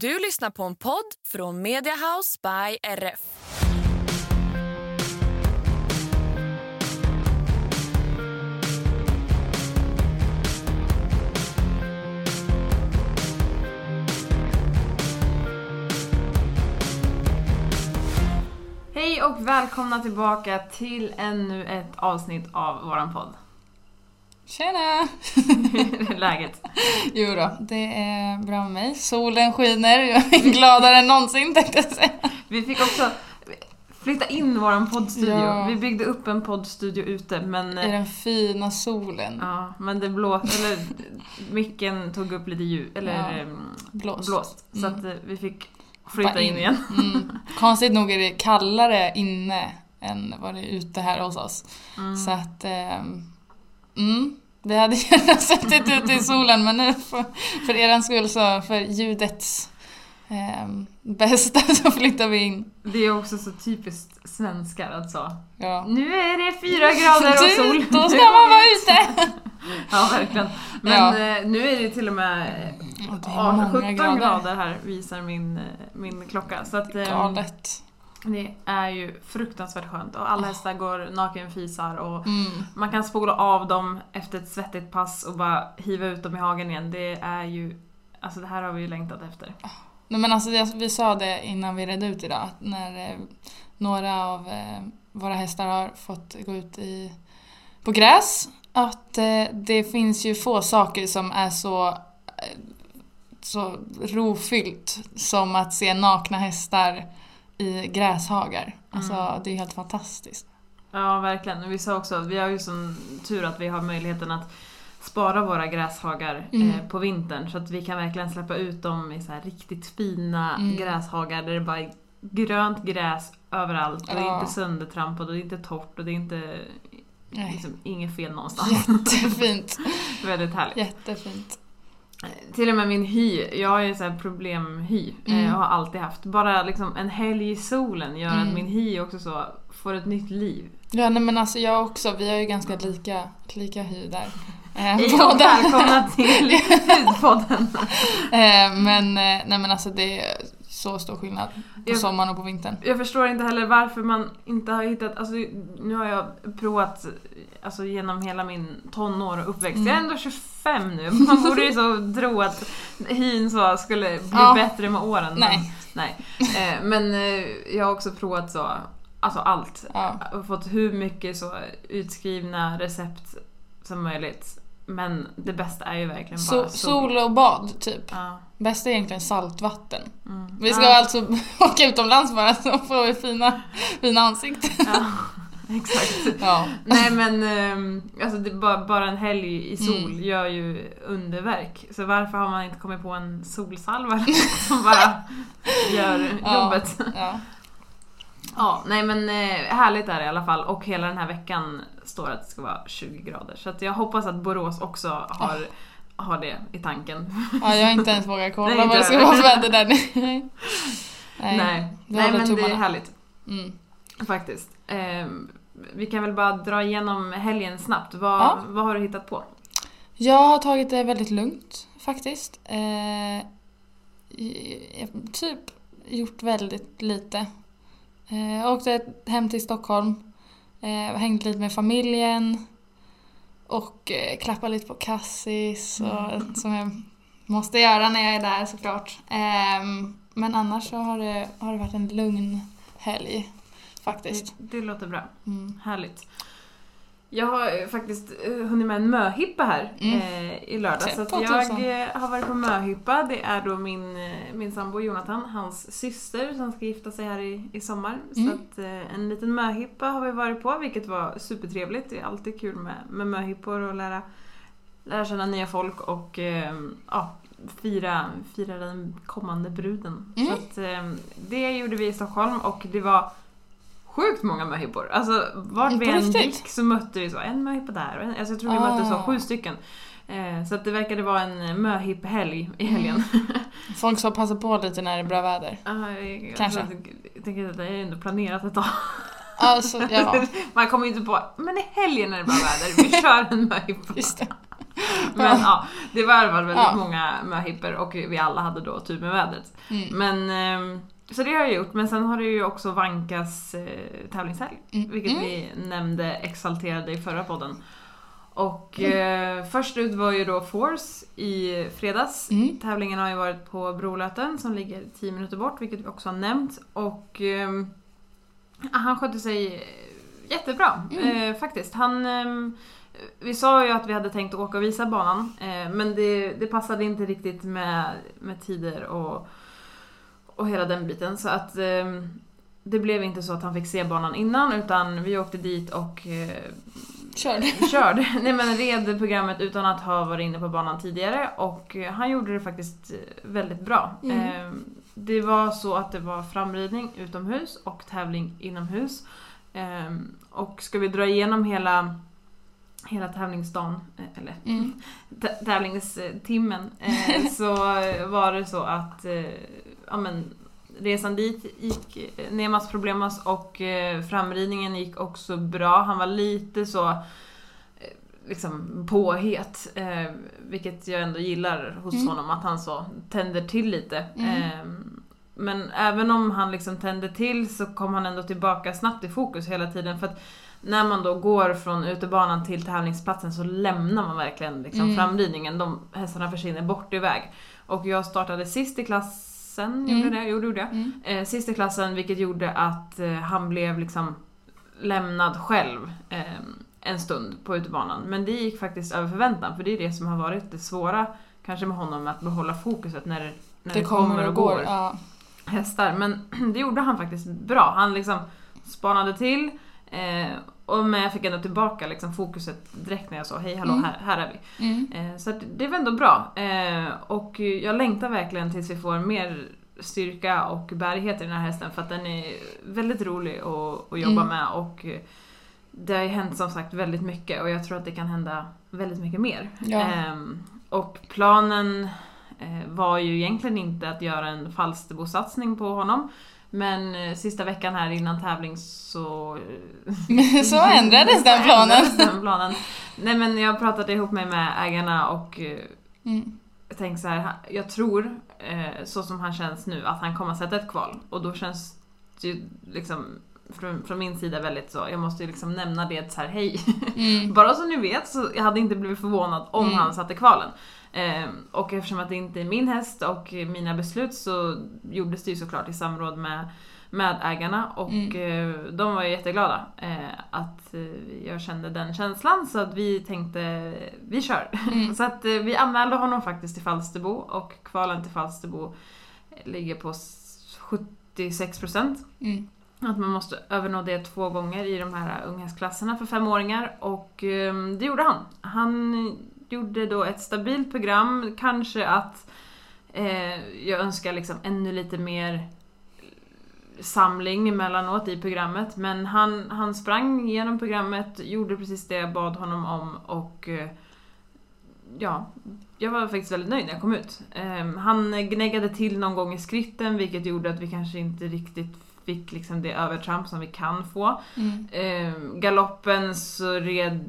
Du lyssnar på en podd från Mediahouse by RF. Hej och välkomna tillbaka till ännu ett avsnitt av våran podd. Tjena! Läget? Jo då, det är bra med mig. Solen skiner, jag är gladare än någonsin tänkte jag säga. Vi fick också flytta in våran poddstudio. Ja. Vi byggde upp en poddstudio ute men... I den fina solen. Ja, men det blåste, eller micken tog upp lite ljud, eller Ja, ehm, blåst. blåst. Så Mm. att eh, vi fick flytta Bara in igen. Mm. Konstigt nog är det kallare inne än vad det är ute här hos oss. Mm. Så att... ehm, mm, vi hade gärna suttit ute i solen men nu för, för er skull så, för ljudets ehm, bästa så flyttar vi in. Det är också så typiskt svenskar alltså. Ja. Nu är det fyra grader och sol. Då ska man vara ute! Ja, verkligen. Men Ja. eh, nu är det till och med eh, Ja, det är Ja, många 17 grader. grader. här visar min, eh, min klocka. Så att, eh, Galet. Det är ju fruktansvärt skönt. Och alla hästar går nakenfisar och Mm. man kan spola av dem efter ett svettigt pass och bara hiva ut dem i hagen igen. Det är ju... Alltså det här har vi ju längtat efter. Nej, men alltså, det- vi sa det innan vi redde ut idag, att när eh, några av eh, våra hästar har fått gå ut i, på gräs, att eh, det finns ju få saker som är så, eh, så rofyllt som att se nakna hästar i gräshagar. Alltså, Mm. det är helt fantastiskt. Ja, verkligen. Vi sa också att vi har ju sån tur att vi har möjligheten att spara våra gräshagar Mm. eh, på vintern så att vi kan verkligen släppa ut dem i så här riktigt fina Mm. gräshagar där det bara är grönt gräs överallt och det är Ja. inte söndertrampat och det är inte torrt och det är inte Nej. liksom, inget fel någonstans. Jättefint. Väldigt härligt. Jättefint. Till och med min hy, jag har ju så här problemhy Mm. eh, och har alltid haft. Bara liksom en helg i solen gör att Mm. min hy också så får ett nytt liv. Ja, nej, men alltså jag också. Vi har ju ganska lika, lika hy där. Hej och välkomna till Hudpodden! Eh, men, eh, nej men alltså det är så stor skillnad på Jag- sommaren och på vintern. Jag förstår inte heller varför man inte har hittat, alltså nu har jag provat alltså, genom hela min tonår och uppväxt. Mm. Jag är ändå 25 nu, man borde ju så tro att hyn så skulle bli Ja. bättre med åren. Nej. Men, nej. Eh, men eh, jag har också provat så, alltså allt. Ja. Fått hur mycket så utskrivna recept som möjligt. Men det bästa är ju verkligen bara So, sol och bad, typ. Ja. Bästa är egentligen saltvatten. Mm. Vi ska ja. alltså åka utomlands bara så får vi fina, fina ansikten. Ja, exakt. Ja. Nej men ehm, alltså det, bara, bara en helg i sol Mm. gör ju underverk. Så varför har man inte kommit på en solsalva som bara gör jobbet? ja. Ja, nej men eh, härligt är det i alla fall och hela den här veckan står att det ska vara 20 grader. Så jag hoppas att Borås också har, har det i tanken. ja jag har inte ens vågat kolla Nej, vad det ska vara för väder där. Nej. nej, nej men det är tummarna. härligt Mm. faktiskt. Ehm, vi kan väl bara dra igenom helgen snabbt. Vad, Ja. vad har du hittat på? Jag har tagit det väldigt lugnt faktiskt. Eh, typ gjort väldigt lite. Eh, jag åkte hem till Stockholm, eh, hängt lite med familjen och eh, klappade lite på Cassis och, som jag måste göra när jag är där såklart. Eh, men annars så har det, har det varit en lugn helg faktiskt. Det, det låter bra. Mm. Härligt. Jag har eh, faktiskt eh, hunnit med en möhippa här Mm. eh, i lördag. Så jag eh, har varit på möhippa. Det är då min, min sambo Jonathan, hans syster som ska gifta sig här i, i sommar. Så Mm. att eh, en liten möhippa har vi varit på, vilket var supertrevligt. Det är alltid kul med, med möhippor och lära, lära känna nya folk och eh, ja, fira, fira den kommande bruden. Mm. Så att, det gjorde vi i Stockholm och det var sjukt många möhippor. Alltså vart vi än gick så mötte vi så en möhippa där och en, alltså, jag tror vi mötte så sju stycken. Eh, så att det verkade vara en möhipp-helg i helgen. Folk som passar på lite när det är bra väder. Jag, Kanske. Alltså, jag tänker att det är ändå planerat ett tag. Alltså, ja. Man kommer ju inte på, men i helgen är det bra väder, vi kör en möhippa. Men ja, det var i alla fall väldigt Ja. många möhippor och vi alla hade då tur med vädret. Mm. Men, ehm, så det har jag gjort, men sen har det ju också vankas eh, tävlingshelg. Mm. Vilket Mm. vi nämnde exalterade i förra podden. Och Mm. eh, först ut var ju då Force i fredags. Mm. Tävlingen har ju varit på Brolöten som ligger 10 minuter bort, vilket vi också har nämnt. Och ehm, han skötte sig jättebra, Mm. eh, faktiskt. Han, ehm, vi sa ju att vi hade tänkt åka och visa banan, eh, men det, det passade inte riktigt med, med tider och, och hela den biten. Så att ehm, det blev inte så att han fick se banan innan, utan vi åkte dit och eh, Kör. körde, nej men red programmet utan att ha varit inne på banan tidigare och eh, han gjorde det faktiskt eh, väldigt bra. Mm. Eh, Det var så att det var framridning utomhus och tävling inomhus. Eh, Och ska vi dra igenom hela, hela tävlingsdagen, eh, eller Mm. tä- tävlingstimmen, eh, så var det så att eh, ja, men, resan dit gick eh, Nemas Problemas och eh, framridningen gick också bra. Han var lite så eh, liksom påhet, eh, vilket jag ändå gillar hos Mm. honom, att han så tänder till lite. Mm. Eh, men även om han liksom tände till så kom han ändå tillbaka snabbt i fokus hela tiden. För att när man då går från utebanan till tävlingsplatsen så lämnar man verkligen liksom Mm. framridningen. De hästarna försvinner bort iväg. Och jag startade sist i klassen, Mm. gjorde det? Jo, det gjorde jag. Mm. Eh, sist i klassen vilket gjorde att eh, han blev liksom lämnad själv eh, en stund på utebanan. Men det gick faktiskt över förväntan för det är det som har varit det svåra kanske med honom att behålla fokuset när det, när Det kommer och går. Ja. hästar. Men det gjorde han faktiskt bra. Han liksom spanade till eh, och men jag fick ändå tillbaka liksom fokuset direkt när jag sa hej hallå Mm. här, här är vi. Mm. Eh, så det var ändå bra. Eh, och jag längtar verkligen tills vi får mer styrka och bärighet i den här hästen för att den är väldigt rolig att, att jobba Mm. med och det har ju hänt som sagt väldigt mycket och jag tror att det kan hända väldigt mycket mer. Ja. Ehm, och planen eh, var ju egentligen inte att göra en Falsterbo-satsning på honom men eh, sista veckan här innan tävling så... eh, Så ändrades den planen. ändrades den planen. Nej men jag pratade ihop mig med ägarna och eh, Mm. tänkte så här, jag tror, så som han känns nu, att han kommer att sätta ett kval. Och då känns det ju liksom från, från min sida väldigt så, jag måste ju liksom nämna det så här, hej. Mm. Bara så ni vet så jag hade inte blivit förvånad om Mm. han satte kvalen. Eh, och eftersom att det inte är min häst och mina beslut så gjordes det ju såklart i samråd med, med ägarna och Mm. eh, de var ju jätteglada eh, att eh, jag kände den känslan så att vi tänkte, vi kör. Mm. Så att eh, vi anmälde honom faktiskt till Falsterbo och kvalen till Falsterbo ligger på s- 76%. Mm. Att man måste övernå det två gånger i de här unghästklasserna för femåringar och ehm, det gjorde han. Han gjorde då ett stabilt program, kanske att eh, jag önskar liksom ännu lite mer samling emellanåt i programmet men han, han sprang igenom programmet, gjorde precis det jag bad honom om och eh, ja, jag var faktiskt väldigt nöjd när jag kom ut. Eh, han gnäggade till någon gång i skritten vilket gjorde att vi kanske inte riktigt fick liksom det övertramp som vi kan få. Mm. Eh, galoppen så red,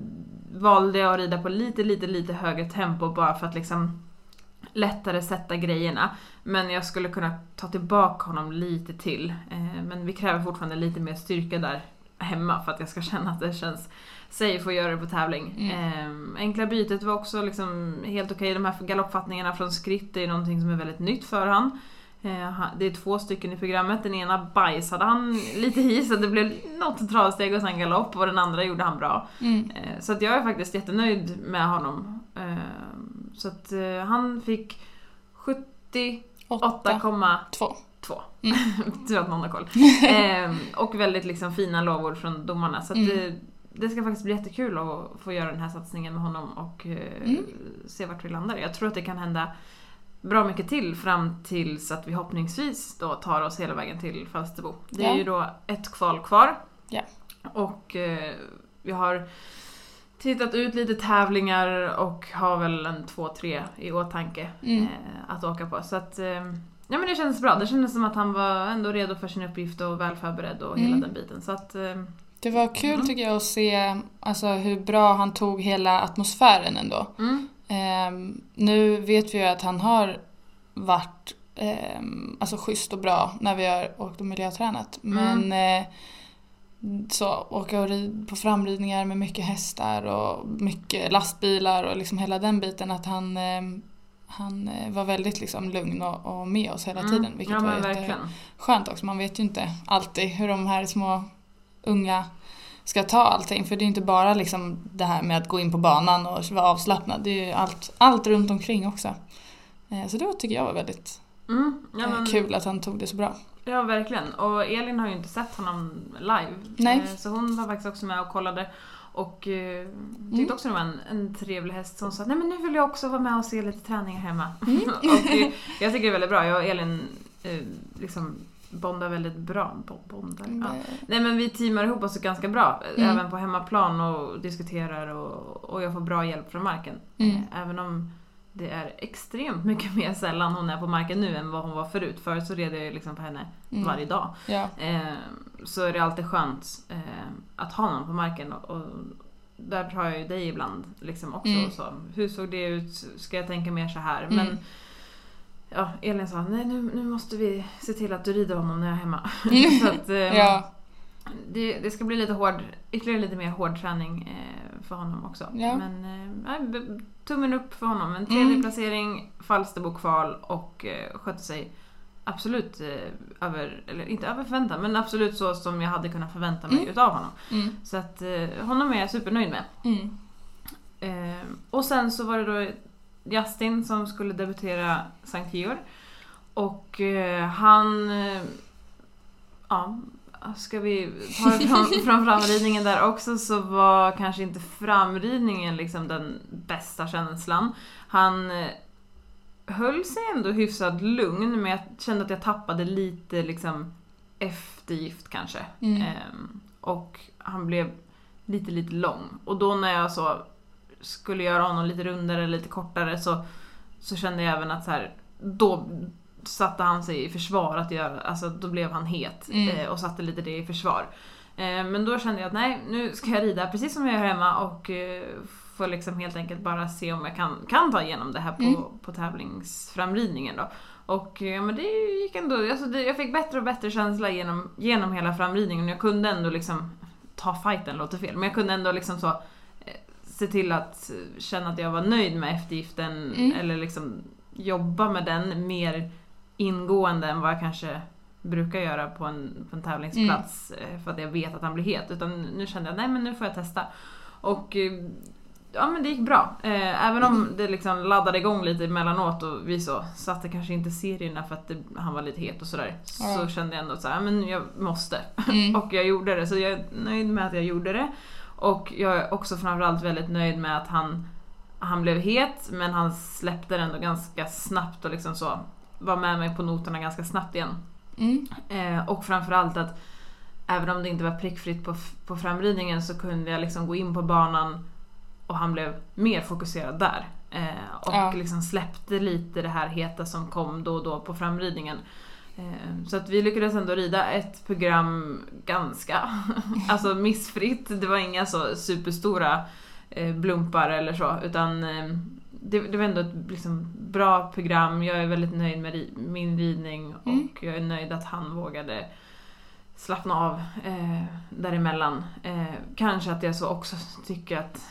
valde jag att rida på lite, lite, lite högre tempo bara för att liksom lättare sätta grejerna. Men jag skulle kunna ta tillbaka honom lite till. Eh, men vi kräver fortfarande lite mer styrka där hemma för att jag ska känna att det känns safe att göra det på tävling. Mm. Eh, enkla bytet var också liksom helt okej. De här galoppfattningarna från skritt är någonting som är väldigt nytt för han. Eh, Det är två stycken i programmet. Den ena bajsade han lite i så det blev något travsteg och sen galopp och den andra gjorde han bra. Mm. Eh, Så att jag är faktiskt jättenöjd med honom. Eh, Så att han fick 78,2. Två. Tur att någon har koll. Eh, Och väldigt liksom fina lovord från domarna. Så att Mm. det, det ska faktiskt bli jättekul att få göra den här satsningen med honom och Mm. se vart vi landar. Jag tror att det kan hända bra mycket till fram tills att vi hoppningsvis då tar oss hela vägen till Falsterbo. Det är Ja. ju då ett kval kvar. Ja. Och eh, vi har tittat ut lite tävlingar och har väl en två, tre i åtanke Mm. eh, att åka på. Så att, eh, ja men det kändes bra. Det kändes som att han var ändå redo för sin uppgift och väl förberedd och hela Mm. den biten. Så att, eh, Det var kul Mm. tycker jag att se alltså, hur bra han tog hela atmosfären ändå. mm, nu vet vi ju att han har varit um, alltså schysst och bra när vi har åkt och miljötränat. Men eh, så åka och rid, på framridningar med mycket hästar och mycket lastbilar och liksom hela den biten att han, ehm, han eh, var väldigt liksom lugn och, och med oss hela mm. tiden. Vilket ja, var skönt också. Man vet ju inte alltid hur de här små unga ska ta allting. För det är inte bara liksom det här med att gå in på banan och vara avslappnad. Det är ju allt, allt runt omkring också. Eh, Så det tycker jag var väldigt Mm, ja, eh, men, kul att han tog det så bra. Ja, verkligen. Och Elin har ju inte sett honom live. Nej. Eh, Så hon var faktiskt också med och kollade. Och tyckte Mm. också det var en, en trevlig häst. Så hon sa nej men nu vill jag också vara med och se lite träningar hemma. Mm. och jag tycker det är väldigt bra. Jag och Elin liksom bondar väldigt bra. Bo- Bondar? Ja. Nej men vi teamar ihop oss ganska bra. Mm. Även på hemmaplan och diskuterar och, och jag får bra hjälp från marken. Mm. Eh, Även om det är extremt mycket mer sällan hon är på marken nu än vad hon var förut. Förut så red jag ju liksom på henne Mm. varje dag. Ja. Eh, så är det alltid skönt eh, att ha någon på marken. Och, och där tar jag ju dig ibland liksom också. Mm. Och så. Hur såg det ut? Ska jag tänka mer så här? Mm. Men ja, Elin sa nej nu, nu måste vi se till att du rider honom när jag är hemma. Mm. så att, eh, Ja. det, det ska bli lite hård, ytterligare lite mer hård träning eh, för honom också. Ja. Men eh, tummen upp för honom. En tredje Mm. placering, Falsterbo kval och eh, skötte sig absolut eh, över, eller inte över förväntan, men absolut så som jag hade kunnat förvänta mig Mm. utav honom. Mm. Så att eh, honom är jag supernöjd med. Mm. Eh, och sen så var det då Justin som skulle debutera Sankt Georg. Och eh, han... Eh, ja, ska vi ta det från, framridningen där också så var kanske inte framridningen liksom den bästa känslan. Han eh, höll sig ändå hyfsat lugn men jag kände att jag tappade lite liksom eftergift kanske. Mm. Ehm, och han blev lite, lite lång. Och då när jag så skulle göra honom lite rundare, lite kortare så, så kände jag även att så här, då satte han sig i försvar att göra, alltså då blev han het Mm. eh, och satte lite det i försvar. Eh, men då kände jag att nej, nu ska jag rida precis som jag gör hemma och eh, får liksom helt enkelt bara se om jag kan, kan ta igenom det här på, Mm. på tävlingsframridningen då. Och eh, men det gick ändå, alltså det, jag fick bättre och bättre känsla genom, genom hela framridningen. Jag kunde ändå liksom ta fighten, låter fel, men jag kunde ändå liksom så se till att känna att jag var nöjd med eftergiften Mm. eller liksom jobba med den mer ingående än vad jag kanske brukar göra på en, på en tävlingsplats Mm. eh, för att jag vet att han blir het. Utan nu kände jag nej men nu får jag testa. Och eh, ja men det gick bra. Eh, även om det liksom laddade igång lite emellanåt och vi så satte kanske inte serierna för att det, han var lite het och sådär. Så Ja. kände jag ändå så här, men jag måste. Mm. Och jag gjorde det, så jag är nöjd med att jag gjorde det. Och jag är också framförallt väldigt nöjd med att han, han blev het, men han släppte den ändå ganska snabbt och liksom så var med mig på noterna ganska snabbt igen. Mm. Eh, och framförallt att även om det inte var prickfritt på, på framridningen så kunde jag liksom gå in på banan och han blev mer fokuserad där. Eh, och Ja. liksom släppte lite det här heta som kom då och då på framridningen. Eh, så att vi lyckades ändå rida ett program ganska alltså missfritt. Det var inga så superstora eh, blumpar eller så utan eh, det, det var ändå ett liksom, bra program. Jag är väldigt nöjd med ri- min ridning och Mm. jag är nöjd att han vågade slappna av eh, däremellan. Eh, kanske att jag så också tycker att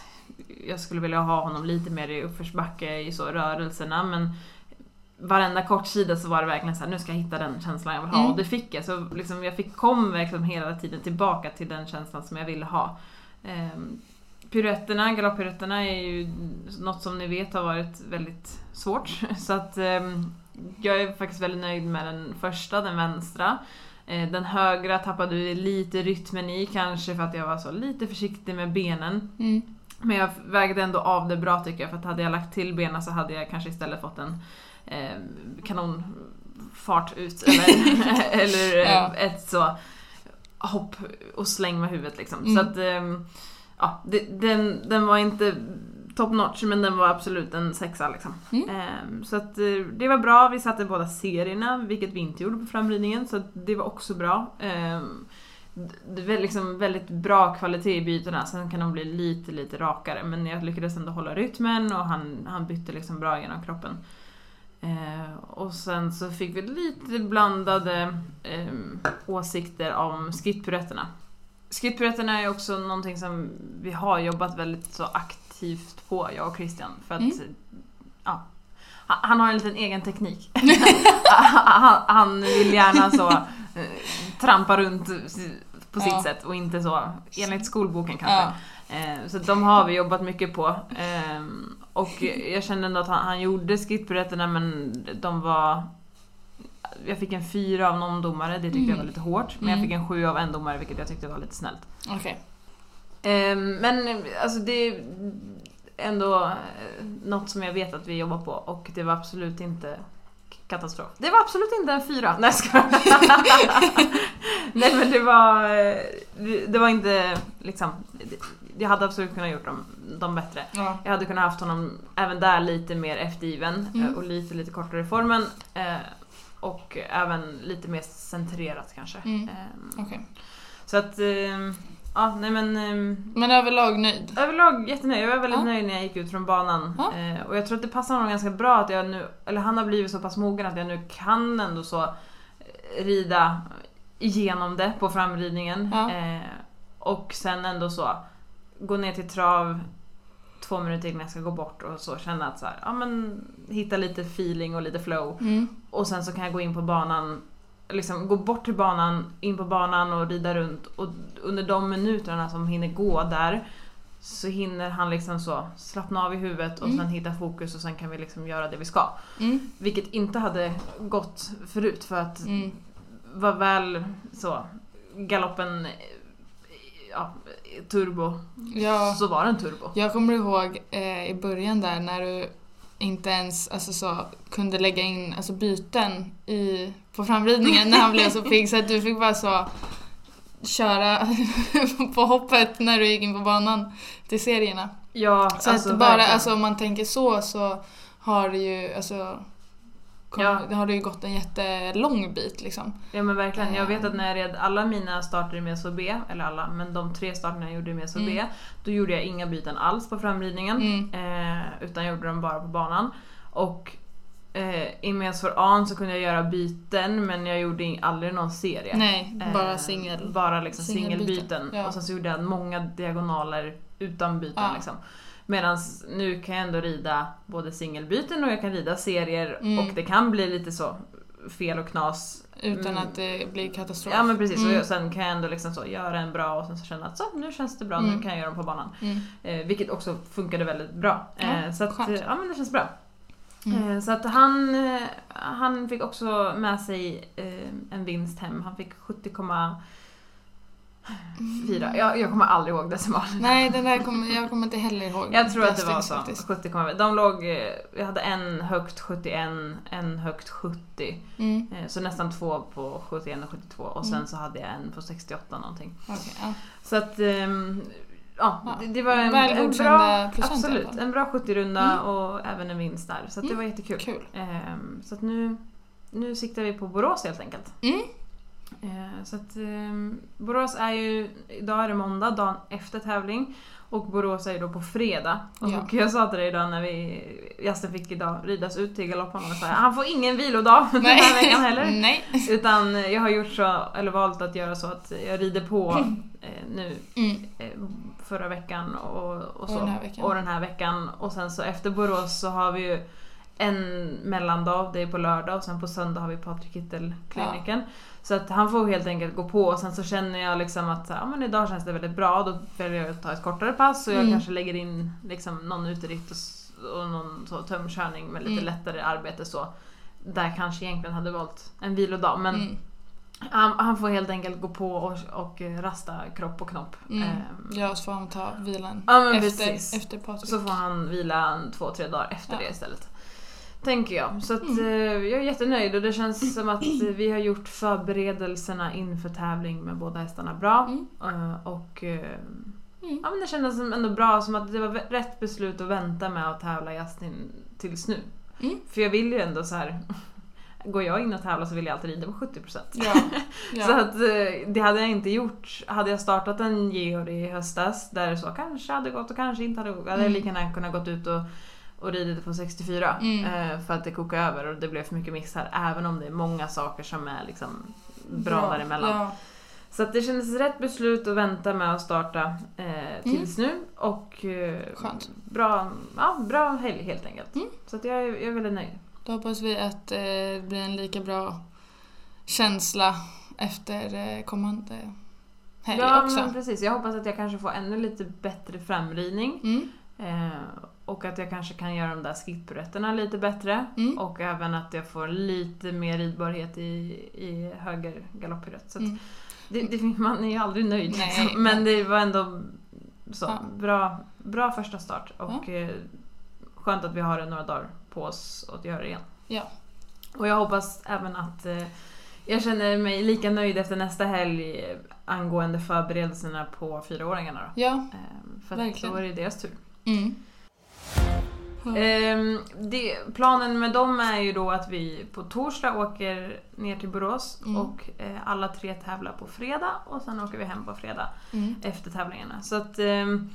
jag skulle vilja ha honom lite mer i uppförsbacke i så rörelserna men varenda kortsida så var det verkligen så här, nu ska jag hitta den känslan jag vill ha Mm. och det fick jag. Så liksom jag fick, kom verkligen hela tiden tillbaka till den känslan som jag ville ha. Ehm, piruetterna, galopppiruetterna är ju något som ni vet har varit väldigt svårt. Så att ehm, jag är faktiskt väldigt nöjd med den första, den vänstra. Eh, Den högra tappade vi lite rytmen i, kanske för att jag var så lite försiktig med benen. Mm. Men jag vägde ändå av det bra tycker jag, för att hade jag lagt till benen så hade jag kanske istället fått en, kanonfart ut eller, eller eh, Ja. ett så hopp och släng med huvudet liksom. Mm. Så att, ehm, ja, den, den var inte top notch men den var absolut en sexa liksom. Mm. Så att eh, det var bra, vi satte båda serierna, vilket vi inte gjorde på framridningen, så det var också bra. Det är liksom väldigt bra kvalitet i bytena, sen kan de bli lite, lite rakare men jag lyckades ändå hålla rytmen och han, han bytte liksom bra genom kroppen. Eh, och sen så fick vi lite blandade eh, åsikter om skrittpiruetterna. Skrittpiruetterna är också någonting som vi har jobbat väldigt så aktivt på, jag och Christian. För att, Mm. ja, han, har en liten egen teknik. han, han vill gärna så eh, trampa runt på sitt Ja. sätt och inte så enligt skolboken kanske. Ja. Eh, Så de har vi jobbat mycket på. Ehm, Och jag kände ändå att han, han gjorde skrittpiruetterna men de var... Jag fick en fyra av någon domare, det tyckte jag var lite hårt. Men jag Mm. fick en sju av en domare vilket jag tyckte var lite snällt. Okej. Ehm, Men alltså det är ändå eh, något som jag vet att vi jobbar på och det var absolut inte katastrof. Det var absolut inte en fyra. Nej skojar. Nej men det var, eh, det- var inte liksom, jag hade absolut kunnat gjort dem, dem bättre. Ja. Jag hade kunnat haft honom även där lite mer eftergiven Mm. eh, och lite, lite kortare i formen. eh, Och även lite mer centrerat kanske. Mm. Ehm, Okej. Så att, ehm, ja nej men ehm, Men överlag nöjd? Överlag jättenöjd. Jag var väldigt Ja. nöjd när jag gick ut från banan. Ja. Eh, och jag tror att det passar honom ganska bra att jag nu, eller han har blivit så pass mogen att jag nu kan ändå så eh, rida igenom det på framridningen. Ja. Eh, och sen ändå så gå ner till trav två minuter innan jag ska gå bort och så känna att så här, ja men hitta lite feeling och lite flow. Mm. Och sen så kan jag gå in på banan, liksom gå bort till banan, in på banan och rida runt. Och under de minuterna som hinner gå där så hinner han liksom så slappna av i huvudet och Mm. sen hitta fokus och sen kan vi liksom göra det vi ska. Mm. Vilket inte hade gått förut för att Mm. var väl så galoppen ja, turbo Ja. så var den turbo. Jag kommer ihåg eh, i början där när du inte ens alltså, så, kunde lägga in alltså, byten i, på framridningen när han blev så pigg så att du fick bara så köra på hoppet när du gick in på banan till serierna. Ja, Så alltså, att bara, verkligen. alltså om man tänker så så har det ju, alltså kom, Ja. det har det ju gått en jättelång bit liksom. Ja men verkligen, jag vet Eh. att när jag red alla mina starter med SOB, eller alla, men de tre starterna jag gjorde med SOB, Mm. då gjorde jag inga byten alls på framridningen. Mm. Eh, utan jag gjorde dem bara på banan. Och eh, i Mens for On så kunde jag göra byten men jag gjorde aldrig någon serie. Nej, Eh, bara singel. Bara liksom singelbyten. Ja. Och sen så gjorde jag många diagonaler utan byten. Ja. Liksom. Medan nu kan jag ändå rida både singelbyten och jag kan rida serier Mm. och det kan bli lite så fel och knas Utan Mm. att det blir katastrof. Ja men precis, Mm. och sen kan jag ändå liksom så göra en bra och sen så känna att så, nu känns det bra, Mm. nu kan jag göra dem på banan. Mm. Eh, vilket också funkade väldigt bra. Ja, Eh, så att, skönt. ja men det känns bra. Mm. Eh, så att han, eh, han fick också med sig eh, en vinst hem. Han fick 70,4. Jag, jag kommer aldrig ihåg decimalen. Nej, den där kommer, jag kommer inte heller ihåg. Jag tror att det var så. faktiskt. 70,4. De låg, eh, jag hade en högt 71, en högt 70. Mm. Eh, så nästan två på 71 och 72 och sen Mm. så hade jag en på 68 någonting. Okej, ja. Så att, ehm, ja, det, var en, en bra, procent absolut, en bra 70-runda Mm. och även en vinst där. Så det Mm, var jättekul. Kul. Ehm, så att nu, nu siktar vi på Borås helt enkelt. Mm. Ehm, så att ehm, Borås är ju, idag är det måndag, dagen efter tävling. Och Borås är ju då på fredag. Och Ja. jag sa till dig idag när vi, Jasten fick idag ridas ut till galoppen och sa han får ingen vilodag den här veckan heller. Nej. Utan jag har gjort så, eller valt att göra så att jag rider på eh, nu Mm. eh, förra veckan och, och, så, Och den här veckan. och den här veckan. Och sen så efter Borås så har vi ju en mellandag, det är på lördag och sen på söndag har vi Patrik Kittel-kliniken. Så att han får helt enkelt gå på och sen så känner jag liksom att ja, men idag känns det väldigt bra, då väljer jag att ta ett kortare pass och jag Mm. kanske lägger in liksom någon uteritt och, och någon så tömkörning med lite Mm. lättare arbete så. Där kanske egentligen hade valt en vilodag men Mm. han, han får helt enkelt gå på och, och rasta kropp och knopp. Mm. Ehm, Ja, så får han ta vilan Ja, efter, precis. efter Patrik. så får han vila en, två, tre dagar efter Ja. det istället. Tänker jag. Så att, Mm. eh, jag är jättenöjd och det känns som att eh, vi har gjort förberedelserna inför tävling med båda hästarna bra. Mm. Eh, och eh, Mm. ja, men det kändes ändå bra, som att det var rätt beslut att vänta med att tävla Justin tills nu. Mm. För jag vill ju ändå så här. Går jag in och tävlar så vill jag alltid rida på 70%. Ja. ja. Så att det hade jag inte gjort. Hade jag startat en Georg i höstas där det så kanske hade gått och kanske inte hade gått. Jag hade Mm. lika gärna kunnat gått ut och, och ridit på 64. Mm. Eh, för att det kokade över och det blev för mycket missar. Även om det är många saker som är liksom bra, däremellan. Ja. Så att det kändes rätt beslut att vänta med att starta eh, tills nu. Och eh, Mm. Bra, ja, bra helg helt enkelt. Mm. Så att jag, är, jag är väldigt nöjd. Då hoppas vi att eh, det blir en lika bra känsla efter eh, kommande helg Ja också. men precis, jag hoppas att jag kanske får ännu lite bättre framridning. Mm. Eh, och att jag kanske kan göra de där skidpiruetterna lite bättre. Mm. Och även att jag får lite mer ridbarhet i, i höger. Så att Mm. det, det, man är ju aldrig nöjd Nej, liksom. Men det var ändå så, Ja. bra, bra första start. Och eh, skönt att vi har några dagar på oss att göra det igen. Ja. Och jag hoppas även att eh, jag känner mig lika nöjd efter nästa helg angående förberedelserna på fyraåringarna då. Ja. Eh, för Verkligen. då är det deras tur. Mm. Ehm, det, planen med dem är ju då att vi på torsdag åker ner till Borås Mm. och eh, alla tre tävlar på fredag och sen åker vi hem på fredag Mm. efter tävlingarna. Så att ehm,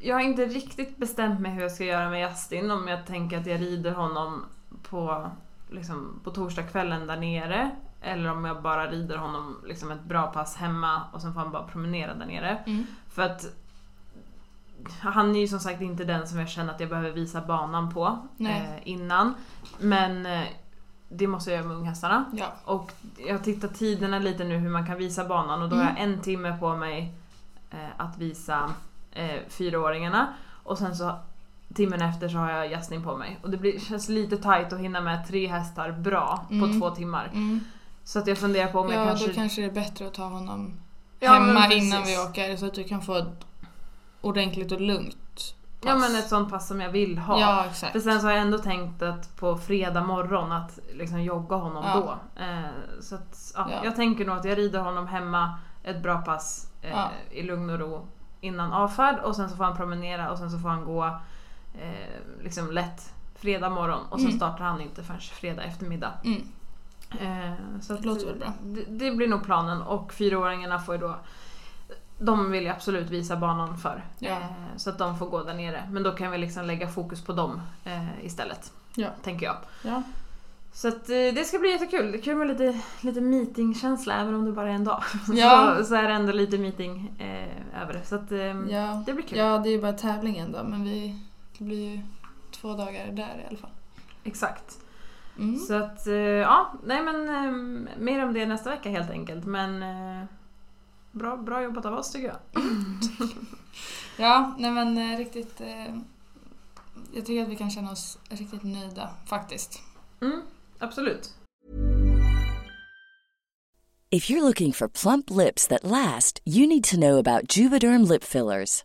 jag har inte riktigt bestämt mig hur jag ska göra med Justin om jag tänker att jag rider honom på, liksom, på torsdagskvällen där nere eller om jag bara rider honom liksom ett bra pass hemma och sen får han bara promenera där nere. Mm. För att han är ju som sagt inte den som jag känner att jag behöver visa banan på eh, innan. Men eh, det måste jag göra med unghästarna. Ja. Och jag har tittat tiderna lite nu hur man kan visa banan och då har jag en timme på mig eh, att visa eh, fyraåringarna. Och sen så timmen efter så har jag Jasmin på mig. Och det blir, känns lite tight att hinna med tre hästar bra Mm. på två timmar. Mm. Så att jag funderar på om Ja, jag kanske... då kanske det är bättre att ta honom Ja, hemma innan vi åker så att du kan få ordentligt och lugnt Ja pass. men ett sånt pass som jag vill ha. Ja, exakt. För sen så har jag ändå tänkt att på fredag morgon att liksom jogga honom Ja. då. Eh, så att, ja, Ja. Jag tänker nog att jag rider honom hemma ett bra pass eh, Ja. i lugn och ro innan avfärd och sen så får han promenera och sen så får han gå eh, liksom lätt fredag morgon och Mm. startar han inte förrän fredag eftermiddag. Mm. Eh, så att, Låter väl bra. Det, det blir nog planen och fyraåringarna får ju då de vill jag absolut visa banan för. Ja. Eh, så att de får gå där nere. Men då kan vi liksom lägga fokus på dem eh, istället. Ja. Tänker jag. Ja. Så att, eh, det ska bli jättekul. Det är kul med lite, lite meetingkänsla även om det bara är en dag. Ja. så, så är det ändå lite meeting eh, över det. Så att, eh, Ja. det blir kul. ja, det är ju bara tävlingen då men vi, det blir ju två dagar där i alla fall. Exakt. Mm. Så att, eh, ja, nej men eh, mer om det nästa vecka helt enkelt. Men bra, bra jobbat av oss tycker jag. Ja, nej men eh, riktigt... Eh, jag tycker att vi kan känna oss riktigt nöjda faktiskt. Mm, absolut. If you're looking for plump lips that last, you need to know about Juvederm lip fillers.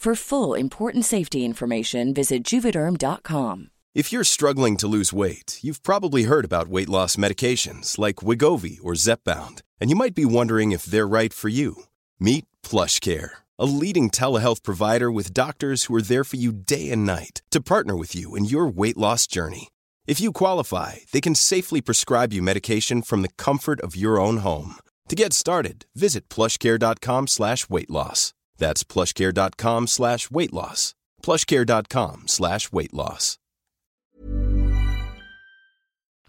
For full important safety information, visit juvederm.com. If you're struggling to lose weight, you've probably heard about weight loss medications like Wigovi or Zepbound, and you might be wondering if they're right for you. Meet PlushCare, a leading telehealth provider with doctors who are there for you day and night to partner with you in your weight loss journey. If you qualify, they can safely prescribe you medication from the comfort of your own home. To get started, visit plushcare.com slash weight loss. That's plushcare.com slash weight loss. plushcare.com slash weight loss.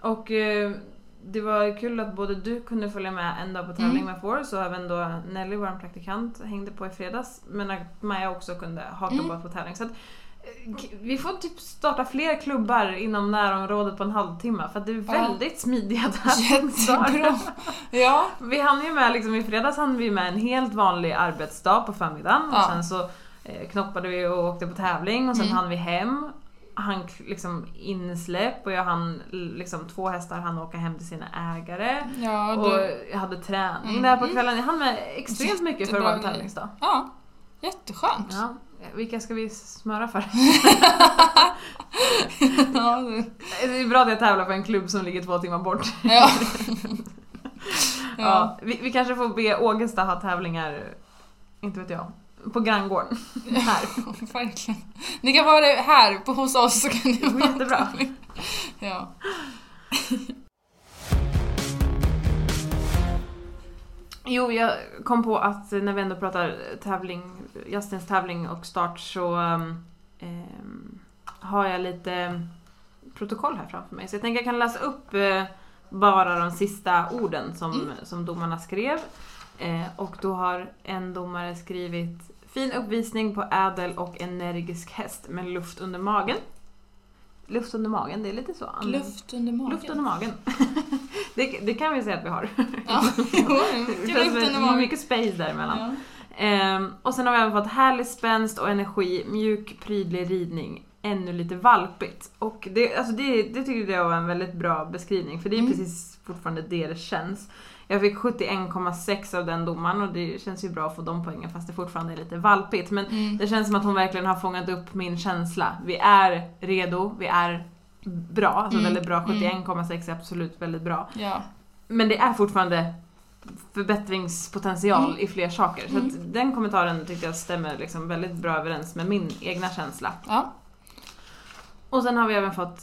Och eh, det var kul att både du kunde följa med en dag på tävling med Force och även då Nelly, vår praktikant, hängde på i fredags. Men att Maja också kunde haka på på tävling. Så att, vi får typ starta fler klubbar inom närområdet på en halvtimme för att det är väldigt smidiga tävlingsdagar. Jättebra. Ja. Vi hann ju med, liksom, i fredags hann vi med en helt vanlig arbetsdag på förmiddagen och Ja. sen så eh, knoppade vi och åkte på tävling och sen Mm. hann vi hem. Han liksom insläpp och jag hann liksom två hästar hann åka hem till sina ägare. Ja, Och du, jag hade träning Mm. där på kvällen. Jag hann med extremt mycket för att vara en tävlingsdag. ja. Jätteskönt. Ja. Vilka ska vi smöra för? Ja, du. Det är bra att jag tävlar för en klubb som ligger två timmar bort. ja. Ja. vi, vi kanske får be Ågesta ha tävlingar, inte vet jag, på granngården. Här. Verkligen. Ni kan vara det här på, hos oss så kan ni Det vara jättebra. Ja. Jo, jag kom på att när vi ändå pratar tävling, Justins tävling och start så ehm, har jag lite protokoll här framför mig. Så jag tänker jag kan läsa upp eh, bara de sista orden som, som domarna skrev. Eh, och då har en domare skrivit Fin uppvisning på ädel och energisk häst med luft under magen. Luft under magen, det är lite så. Luft under magen. Luft under magen. det, det kan vi säga att vi har. Ja, jo, Det mycket luft under som magen. mycket space däremellan. Ja. Ehm, och sen har vi även fått härlig spänst och energi, mjuk prydlig ridning, ännu lite valpigt. Och det, alltså det, det tycker jag var en väldigt bra beskrivning för det är Mm. precis fortfarande det det känns. Jag fick 71,6 av den domaren och det känns ju bra att få de poängen fast det fortfarande är lite valpigt. Men Mm. det känns som att hon verkligen har fångat upp min känsla. Vi är redo, vi är bra, alltså Mm, väldigt bra. mm. 71,6 är absolut väldigt bra. Ja. Men det är fortfarande förbättringspotential Mm. i fler saker. Så Mm. att den kommentaren tyckte jag stämmer liksom väldigt bra överens med min egna känsla. Ja. Och sen har vi även fått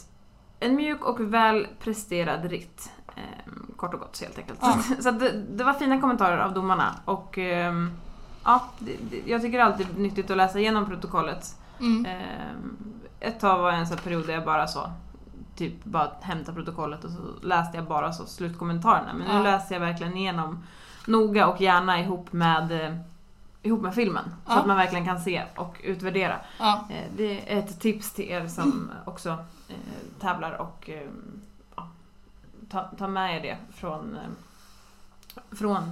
en mjuk och väl presterad ritt. Ehm, kort och gott helt enkelt. Ja. Så, så det, det var fina kommentarer av domarna och ehm, ja, det, det, jag tycker alltid det är nyttigt att läsa igenom protokollet. Mm. Ehm, ett tag var en sån period där jag bara så typ bara hämtade protokollet och så läste jag bara så slutkommentarerna. Men nu Ja. läser jag verkligen igenom noga och gärna ihop med, eh, ihop med filmen. Så Ja. att man verkligen kan se och utvärdera. Ja. Eh, det är ett tips till er som också eh, tävlar och eh, ja, ta, ta med er det från, eh, från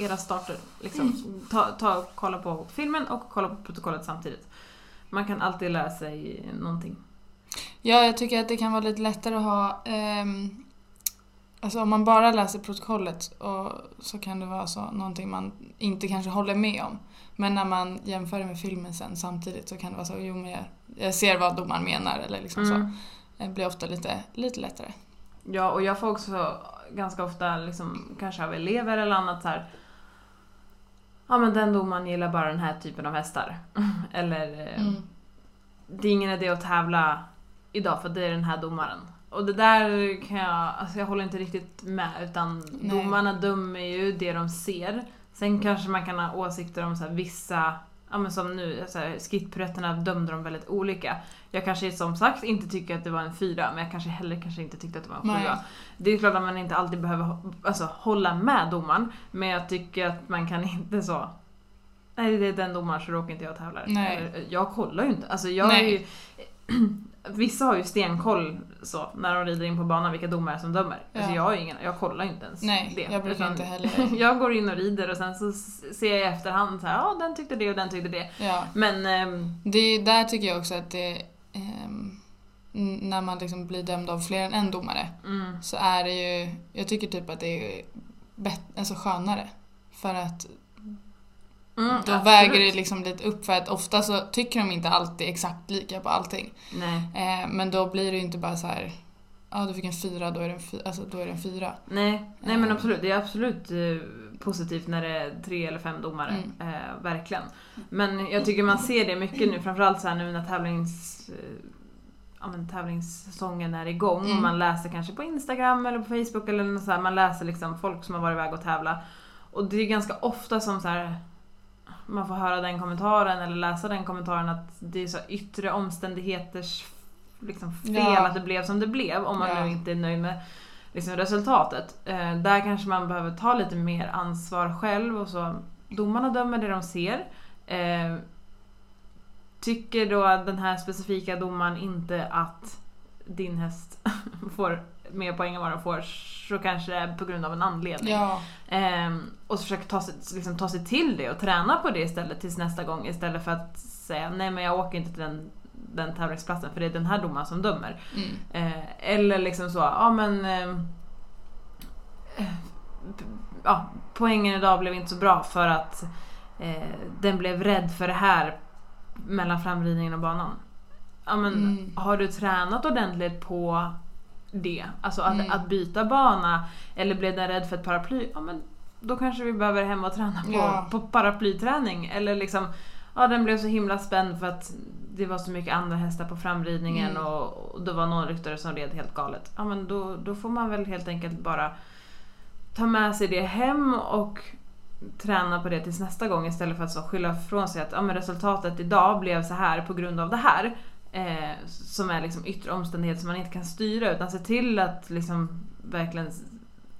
era starter. Liksom. Ta, ta och kolla på filmen och kolla på protokollet samtidigt. Man kan alltid lära sig någonting. ja, jag tycker att det kan vara lite lättare att ha ehm, Alltså om man bara läser protokollet och så kan det vara så någonting man inte kanske håller med om. Men när man jämför det med filmen sen samtidigt så kan det vara så, jo men jag, jag ser vad domaren menar eller liksom Mm. så. Det blir ofta lite, lite lättare. Ja, och jag får också ganska ofta, liksom, kanske av elever eller annat så här. Ja men den domaren gillar bara den här typen av hästar. eller eh, Mm. det är ingen idé att tävla idag för det är den här domaren. Och det där kan jag, alltså jag håller inte riktigt med utan Nej. domarna dömer ju det de ser. Sen kanske man kan ha åsikter om så vissa, ja men som nu, skittprätterna dömde de väldigt olika. Jag kanske som sagt inte tycker att det var en fyra men jag kanske heller kanske inte tyckte att det var en sjua. Det är klart att man inte alltid behöver alltså, hålla med domaren men jag tycker att man kan inte så Nej det är den domaren så råkar inte jag tävla. Nej. Jag kollar ju inte. Alltså jag är Nej. ju, Vissa har ju stenkoll så, när de rider in på banan vilka domare som dömer. Alltså Ja. jag, har ingen, jag kollar ju inte ens Nej, det. jag brukar inte heller. jag går in och rider och sen så ser jag i efterhand så här, ja den tyckte det och den tyckte det. Ja. Men ehm, Det är, där tycker jag också att det ehm, n- när man liksom blir dömd av fler än en domare mm, så är det ju, jag tycker typ att det är bet, alltså skönare. För att mm, då absolut. väger det liksom lite upp för att ofta så tycker de inte alltid exakt lika på allting. Eh, men då blir det ju inte bara så här, ja du fick en fyra, då är det en, fy, alltså, då är det fyra. Nej, nej men Eh. absolut. Det är absolut eh, positivt när det är tre eller fem domare. Mm. Eh, verkligen. Men jag tycker man ser det mycket nu, framförallt så här nu när tävlings... Eh, ja, men, tävlingssäsongen är igång och Mm. man läser kanske på Instagram eller på Facebook eller något så här, man läser liksom folk som har varit iväg och tävla. Och det är ganska ofta som så här man får höra den kommentaren eller läsa den kommentaren att det är så yttre omständigheters liksom fel Ja. att det blev som det blev om man Ja. nu inte är nöjd med liksom, resultatet. Eh, där kanske man behöver ta lite mer ansvar själv och så. Domarna dömer det de ser. Eh, tycker då den här specifika domaren inte att din häst får mer poäng än vad den får så kanske det är på grund av en anledning. Ja, Ehm, och så försöka ta sig, liksom, ta sig till det och träna på det istället tills nästa gång istället för att säga nej men jag åker inte till den, den tävlingsplatsen för det är den här domaren som dömer. mm. Eh, eller liksom så, ja men... ehm, eh, ja, poängen idag blev inte så bra för att eh, den blev rädd för det här mellan framridningen och banan. Ja men Mm. har du tränat ordentligt på det? Alltså att, Mm. att byta bana eller blev den rädd för ett paraply? Ja men då kanske vi behöver hem och träna på, Ja. på paraplyträning. Eller liksom, ja den blev så himla spänd för att det var så mycket andra hästar på framridningen Mm. och, och det var någon ryttare som red helt galet. Ja men då, då får man väl helt enkelt bara ta med sig det hem och träna på det tills nästa gång istället för att så skylla ifrån sig att ja, men resultatet idag blev så här på grund av det här. Eh, som är liksom yttre omständigheter som man inte kan styra utan se till att liksom verkligen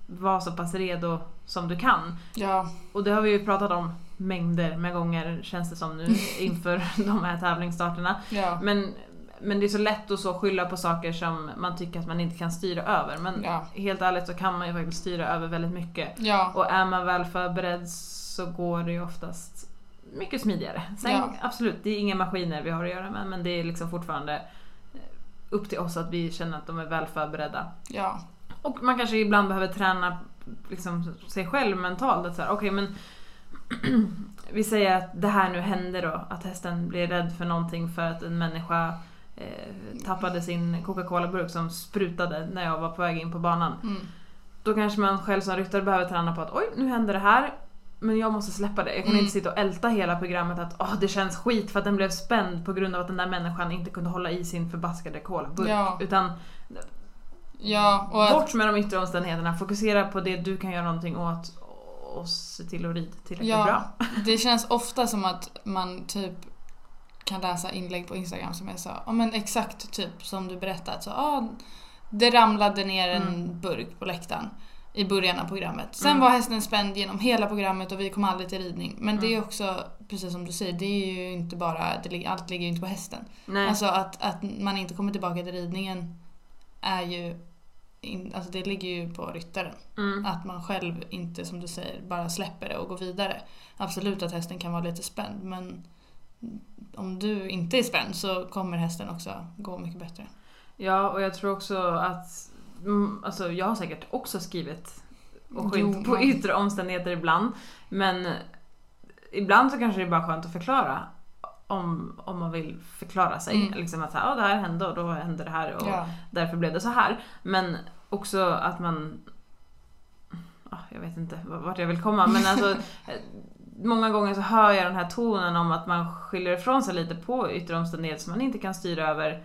vara så pass redo som du kan. ja, Och det har vi ju pratat om mängder med gånger känns det som nu inför de här tävlingsstarterna. ja, Men, men det är så lätt att så skylla på saker som man tycker att man inte kan styra över. Men Ja. helt ärligt så kan man ju faktiskt styra över väldigt mycket. ja, Och är man väl förberedd så går det ju oftast mycket smidigare. Sen Ja. absolut, det är inga maskiner vi har att göra med men det är liksom fortfarande eh, upp till oss att vi känner att de är väl förberedda. ja, Och man kanske ibland behöver träna liksom, sig själv mentalt. Att så här, okej men vi säger att det här nu hände då, att hästen blir rädd för någonting för att en människa eh, tappade sin Coca-Cola-burk som sprutade när jag var på väg in på banan. mm. Då kanske man själv som ryttare behöver träna på att oj, nu händer det här. Men jag måste släppa det. Jag kan Mm. inte sitta och älta hela programmet att åh, det känns skit för att den blev spänd på grund av att den där människan inte kunde hålla i sin förbaskade colaburk. Ja. Utan ja, och att, bort med de yttre omständigheterna, fokusera på det du kan göra någonting åt och se till att rida tillräckligt ja, bra. det känns ofta som att man typ kan läsa inlägg på Instagram som är så, ja men exakt typ som du berättat så, ah, det ramlade ner en Mm. burk på läktaren i början av programmet. Sen Mm. var hästen spänd genom hela programmet och vi kom aldrig till ridning. Men det är Mm. också, precis som du säger, det är ju inte bara, det, allt ligger ju inte på hästen. Nej. Alltså att, att man inte kommer tillbaka till ridningen är ju, in, alltså det ligger ju på ryttaren. mm. Att man själv inte, som du säger, bara släpper det och går vidare. Absolut att hästen kan vara lite spänd men om du inte är spänd så kommer hästen också gå mycket bättre. Ja, och jag tror också att mm, alltså jag har säkert också skrivit och Jo, skyllt på yttre omständigheter ibland. Men ibland så kanske det är bara skönt att förklara om, om man vill förklara sig. Mm. Liksom att så här, ja, det här hände och då hände det här och Ja. därför blev det så här. Men också att man... ah, Jag vet inte vart jag vill komma men alltså eh, Många gånger så hör jag den här tonen om att man skyller ifrån sig lite på yttre omständigheter som man inte kan styra över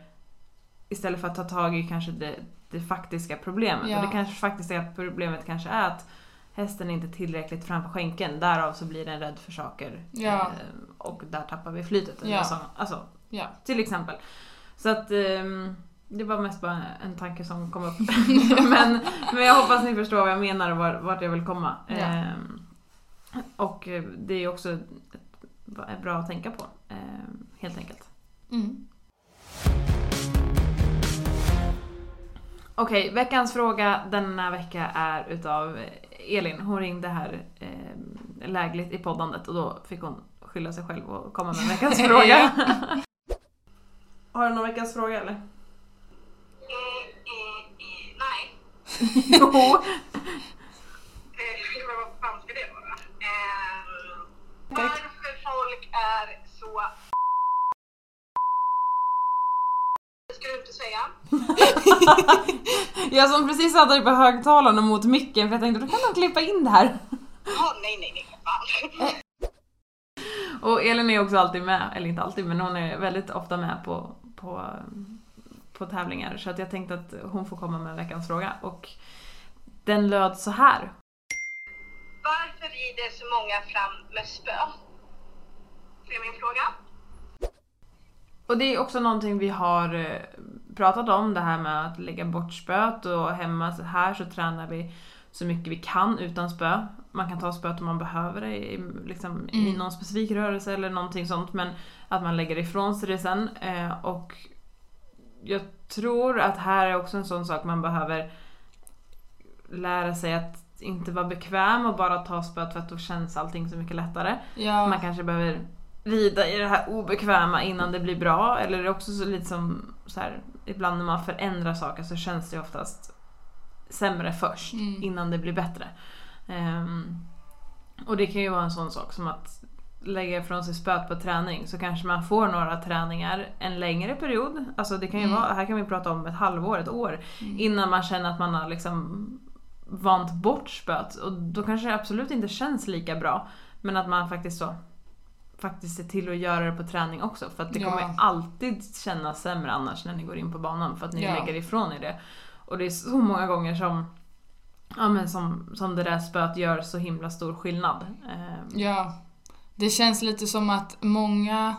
Istället för att ta tag i kanske det, det faktiska problemet. Ja. Och det kanske faktiska problemet kanske är att hästen inte är tillräckligt framför skänken. Därav så blir den rädd för saker. Ja. Eh, Och där tappar vi flytet. Ja. såna- Alltså, Ja. till exempel. Så att ehm, det var mest bara en tanke som kom upp. men, men jag hoppas ni förstår vad jag menar och var- vart jag vill komma. Ehm, och det är också ett, bra att tänka på, ehm, helt enkelt. Mm. Okej, veckans fråga denna vecka är utav Elin. Hon ringde här eh, lägligt i poddandet och då fick hon skylla sig själv och komma med veckans fråga. Har du någon veckans fråga eller? Nej. Jo. Eh, vad fan ska det vara? Eh, varför folk är så Det ska du inte säga. Jag som precis satte dig på högtalarna mot micken för jag tänkte då kan de klippa in det här. Ja, nej, nej, nej. Fan. Och Elin är också alltid med, eller inte alltid men hon är väldigt ofta med på, på, på tävlingar så att jag tänkte att hon får komma med veckans fråga och den löd så här. Varför rider så många fram med spö? Det är min fråga. Och det är också någonting vi har eh, pratat om, det här med att lägga bort spöet och hemma så här så tränar vi så mycket vi kan utan spö. Man kan ta spöet om man behöver det i, liksom, i Mm. någon specifik rörelse eller någonting sånt men att man lägger ifrån sig det sen. Eh, och jag tror att här är också en sån sak man behöver lära sig att inte vara bekväm och bara ta spöet för att då känns allting så mycket lättare. Ja. Man kanske behöver rida i det här obekväma innan det blir bra. Eller det är också så lite som så här, ibland när man förändrar saker så känns det oftast sämre först Mm. innan det blir bättre. Ehm, och det kan ju vara en sån sak som att lägga ifrån sig spöet på träning så kanske man får några träningar en längre period. Alltså det kan ju Mm. vara, här kan vi prata om ett halvår, ett år innan man känner att man har liksom vant bort spöet och då kanske det absolut inte känns lika bra. Men att man faktiskt så faktiskt ser till att göra det på träning också för att det Ja. kommer alltid kännas sämre annars när ni går in på banan för att ni Ja. lägger ifrån er det. Och det är så många gånger som Ja men som, som det där spöet gör så himla stor skillnad. Ehm, Ja. Det känns lite som att många...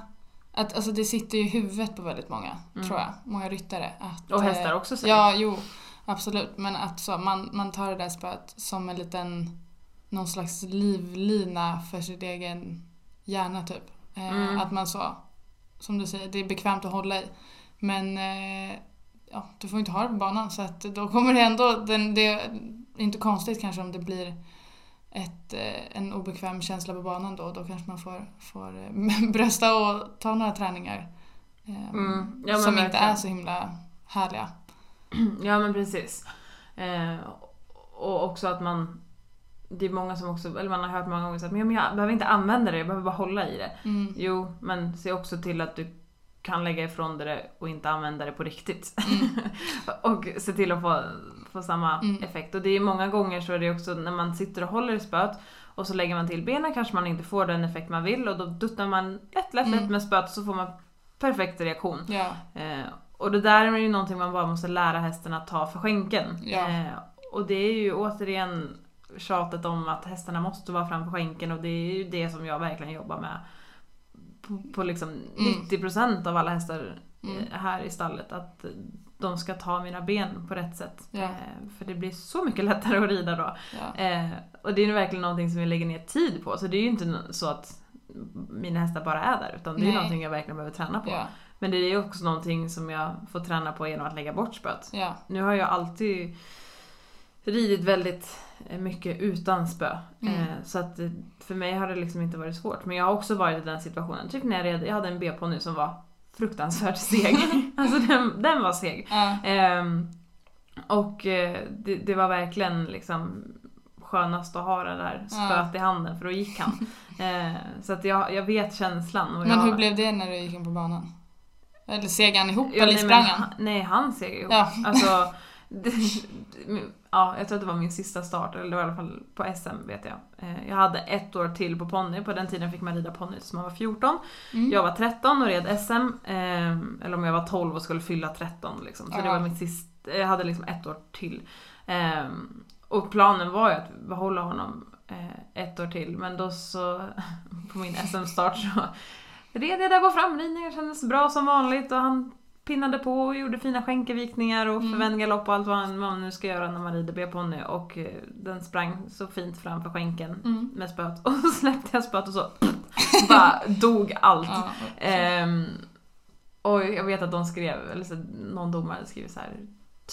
Att, alltså det sitter i huvudet på väldigt många, tror jag. Många ryttare. Att, Mm. Och hästar eh, också säkert. Ja, jo. Absolut. Men att så, man, man tar det där spöet som en liten... Någon slags livlina för sin egen hjärna typ. Eh, Mm. Att man så... Som du säger, det är bekvämt att hålla i. Men... Eh, ja, du får inte ha det på banan så att då kommer det ändå... Den, det är inte konstigt kanske om det blir ett, eh, en obekväm känsla på banan då. Då kanske man får, får brösta och ta några träningar. Mm, ja, som inte är så himla härliga. Ja men precis. Eh, och också att man det är många som också, eller man har hört många gånger att men jag behöver inte använda det, jag behöver bara hålla i det. Mm. Jo, men se också till att du kan lägga ifrån dig det och inte använda det på riktigt. och se till att få, få samma Mm. effekt. Och det är många gånger så är det också när man sitter och håller i spöet och så lägger man till benen kanske man inte får den effekt man vill och då duttar man lätt, lätt, lätt Mm. med spöet och så får man perfekt reaktion. Ja, Eh, och det där är ju någonting man bara måste lära hästen att ta för skänken. Ja. Eh, och det är ju återigen tjatet om att hästarna måste vara framför skänken och det är ju det som jag verkligen jobbar med. På, på liksom 90% av alla hästar Mm. eh, här i stallet. Att de ska ta mina ben på rätt sätt. Ja. Eh, för det blir så mycket lättare att rida då. ja. Eh, och det är ju verkligen någonting som vi lägger ner tid på. Så det är ju inte så att mina hästar bara är där. Utan det är Nej. någonting jag verkligen behöver träna på. ja, Men det är ju också någonting som jag får träna på genom att lägga bort spöet. Nu har jag alltid ridit väldigt eh, mycket utan spö. Mm. Eh, Så att eh, för mig har det liksom inte varit svårt. Men jag har också varit i den situationen. Typ när jag red, jag hade en B-ponny som var fruktansvärt seg. alltså den, den var seg. Ehm, och det, det var verkligen liksom skönast att ha det där spöet i handen för då gick han. Eh, så att jag, jag vet känslan. Men jag, hur blev det när du gick in på banan? Eller seg han ihop Ja, eller nej, sprang han? Nej, han seg ihop. Ja. Alltså, ja, jag tror att det var min sista start, eller det var i alla fall på SM vet jag. Eh, Jag hade ett år till på ponny, på den tiden fick man rida ponny tills man var 14. Mm. Jag var 13 och red SM, eh, eller om jag var 12 och skulle fylla 13 liksom. Så det Ja. var mitt sista, jag hade liksom ett år till. Eh, Och planen var ju att behålla honom eh, ett år till, men då så, på min SM-start så red jag där på framridningen, kändes bra som vanligt och han pinnade på och gjorde fina skänkevikningar och Mm. förvänd galopp och allt vad man nu ska göra när man rider B-ponny och eh, den sprang så fint framför skänken Mm. med spöet och så släppte jag spöet och så bara dog allt. Ja, Ehm, och jag vet att de skrev, eller så, någon domare skrev så här.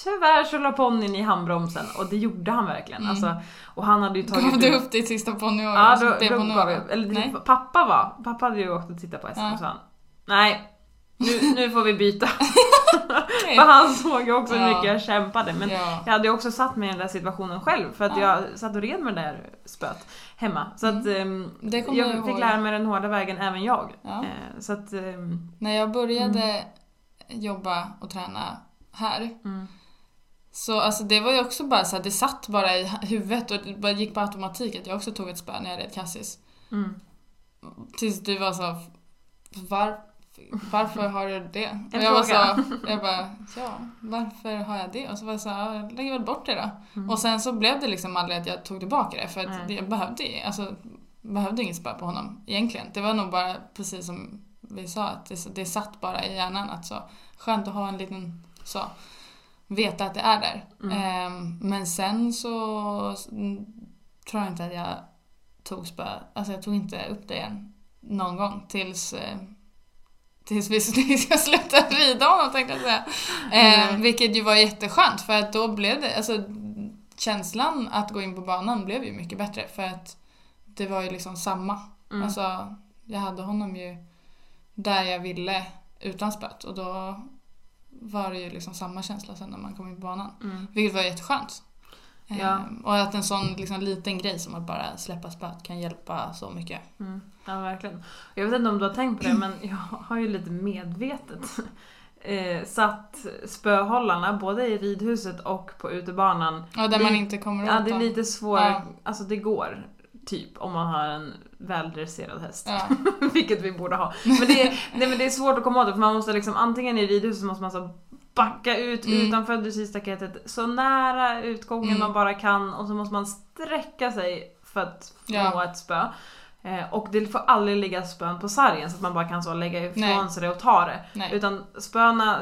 Tyvärr så la ponnyn i handbromsen och det gjorde han verkligen. Mm. Alltså, och han hade ju tagit Gav du upp ditt sista ponnyår? Ja, då, då jag, eller pappa var, pappa hade ju åkt och tittat på SM Ja. och sa han, nej, nu, nu får vi byta. För han såg ju också hur mycket jag kämpade. Men Ja. jag hade ju också satt mig i den där situationen själv för att Ja. jag satt och red med det där spöet hemma. Så att ehm, Det kommer jag jag fick lära mig den hårda vägen även jag. Ja. Eh, så att, ehm, När jag började Mm. jobba och träna här mm. så alltså det var ju också bara så här, det satt bara i huvudet och det bara gick på automatik att jag också tog ett spö när jag red Cassis. Mm. Tills du var så var, varför har du det? En och jag var fråga. så, jag bara, ja, varför har jag det? Och så var jag så, jag lägger väl bort det då. Och sen så blev det liksom aldrig att jag tog tillbaka det för att det, jag behövde, alltså, behövde inget spö på honom egentligen. Det var nog bara precis som vi sa, att det, det satt bara i hjärnan att så, skönt att ha en liten så, veta att det är där. Ehm, men sen så mm, tror jag inte att jag tog spö, alltså jag tog inte upp det igen någon gång tills eh, Tills vi tills jag slutade rida honom tänkte jag säga. Eh, vilket ju var jätteskönt för att då blev det, alltså känslan att gå in på banan blev ju mycket bättre för att det var ju liksom samma. Mm. Alltså jag hade honom ju där jag ville utan spött och då var det ju liksom samma känsla sen när man kom in på banan. Mm. Vilket var jätteskönt. Ja. Och att en sån liksom, liten grej som att bara släppa spöet kan hjälpa så mycket. Mm. Ja, verkligen. Jag vet inte om du har tänkt på det, men jag har ju lite medvetet eh, satt spöhållarna både i ridhuset och på utebanan. Ja, där man inte kommer åt Ja, det är lite svårare. Ja. Alltså det går, typ, om man har en väldresserad häst. Ja. Vilket vi borde ha. Men det, är, nej, men det är svårt att komma åt det, för man måste liksom antingen i ridhuset måste man så backa ut Mm. utanför dressyrstaketet så nära utgången Mm. man bara kan och så måste man sträcka sig för att Ja. nå ett spö. Eh, och det får aldrig ligga spön på sargen så att man bara kan så lägga ifrån Nej. sig det och ta det. Nej. Utan spöna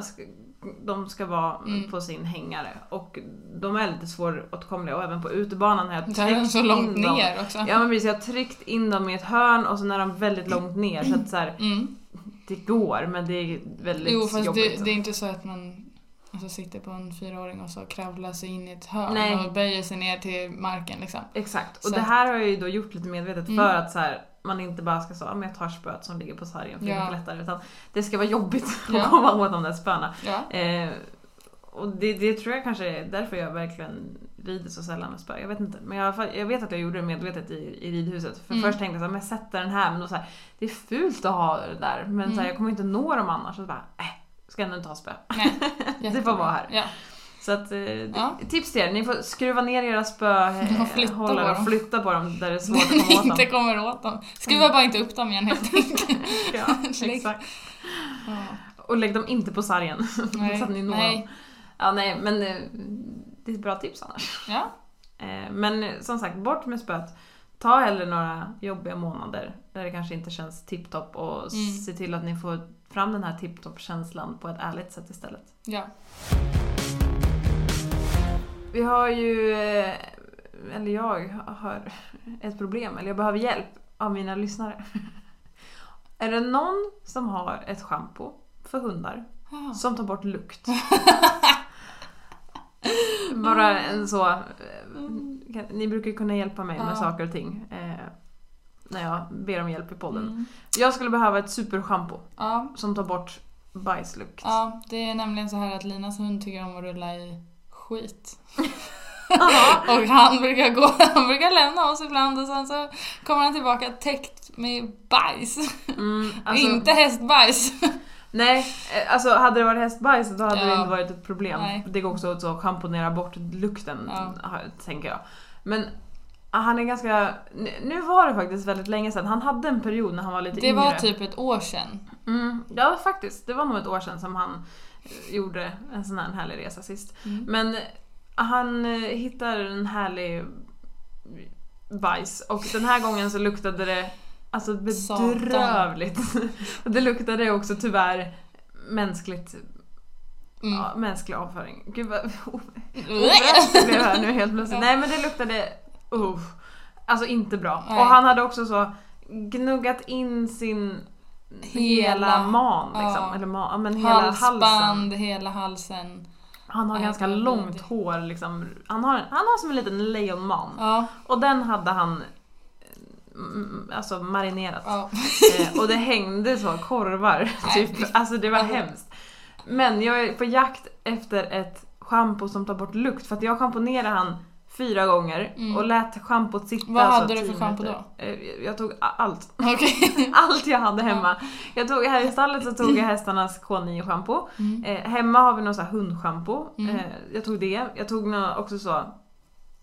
de ska vara Mm. på sin hängare och de är lite svåråtkomliga och även på utebanan har jag Där är tryckt så långt in dem. ner också. Ja men precis, jag har tryckt in dem i ett hörn och så är de väldigt långt ner så att så här, Mm. Det går men det är väldigt Jo, fast jobbigt. det, det är inte så att man alltså, sitter på en fyraåring och så kravlar sig in i ett hörn Nej. och böjer sig ner till marken liksom. Exakt, och Så det att- här har jag ju då gjort lite medvetet Mm. för att så här, man inte bara ska säga att jag tar spöet som ligger på sargen för det är Ja. mycket lättare utan det ska vara jobbigt Ja. att komma åt de där spöna. Ja. Eh, och det, det tror jag kanske är därför jag verkligen rider så sällan med spö. Jag vet inte. Men jag, jag vet att jag gjorde det medvetet i, i ridhuset. För Mm. först tänkte jag så här, men jag sätter den här men då så här, det är fult att ha det där. Men så här, Mm. jag kommer inte nå dem annars. Så bara, äh, ska ändå inte ha spö. Nej, det får vara här. Ja. Så att, eh, Ja. tips till er, ni får skruva ner era spöhållare och flytta på dem där det är svårt att komma åt dem. inte kommer åt dem. Skruva bara inte upp dem igen helt enkelt. ja, exakt. Ja. Och lägg dem inte på sargen. Nej. så att ni når Nej. dem. Ja, nej, men eh, det är ett bra tips annars. Ja. Eh, Men som sagt, bort med spöet. Ta hellre några jobbiga månader där det kanske inte känns tipptopp och Mm. se till att ni får fram den här tipptopp-känslan på ett ärligt sätt istället. Ja. Vi har ju, eh, eller jag har ett problem, eller jag behöver hjälp av mina lyssnare. Är det någon som har ett schampo för hundar som tar bort lukt? Bara en så... eh, Ni brukar kunna hjälpa mig med saker och ting. Eh, när jag ber om hjälp i podden. Mm. Jag skulle behöva ett superschampo som tar bort bajslukt. ja, det är nämligen så här att Linas hund tycker om att rulla i skit. Och han brukar gå, han brukar lämna oss ibland och sen så kommer han tillbaka täckt med bajs. Mm, alltså, inte hästbajs. Nej, eh, alltså hade det varit hästbajs då hade det Ja. inte varit ett problem. Nej. Det går också att schamponera bort lukten, Ja. tänker jag. Men ah, han är ganska... nu- var det faktiskt väldigt länge sedan. Han hade en period när han var lite Det yngre. var typ ett år sedan. Mm, ja, faktiskt. Det var nog ett år sedan som han eh, gjorde en sån här härlig resa sist. Mm. Men eh, han hittar en härlig bajs och den här gången så luktade det alltså bedrövligt. och det luktade också tyvärr mänskligt, Mm. ja, mänsklig avföring. Gud vad orätt blev här nu helt plötsligt. Nej men det luktade, uh, alltså inte bra. Nej. Och han hade också så gnuggat in sin hela, Hela- man liksom. ja. Eller ma- ja, men hela halsen. Halsband, hela halsen. Han har ganska långt hår liksom. Han har, han har som en liten lejonman. Ja, Och den hade han alltså marinerat. ja. Eh, och det hängde så korvar. Typ. Alltså det var hemskt. Men jag är på jakt efter ett schampo som tar bort lukt. För att jag schamponerade han fyra gånger Mm. och lät schampot sitta Vad så hade du för schampo då? Eh, Jag tog allt. Okej. Allt jag hade hemma. Jag tog, här i stallet så tog jag hästarnas K9-schampo. Mm. Eh, hemma har vi någon sån här hundschampo. Mm. Eh, jag tog det. Jag tog nå också så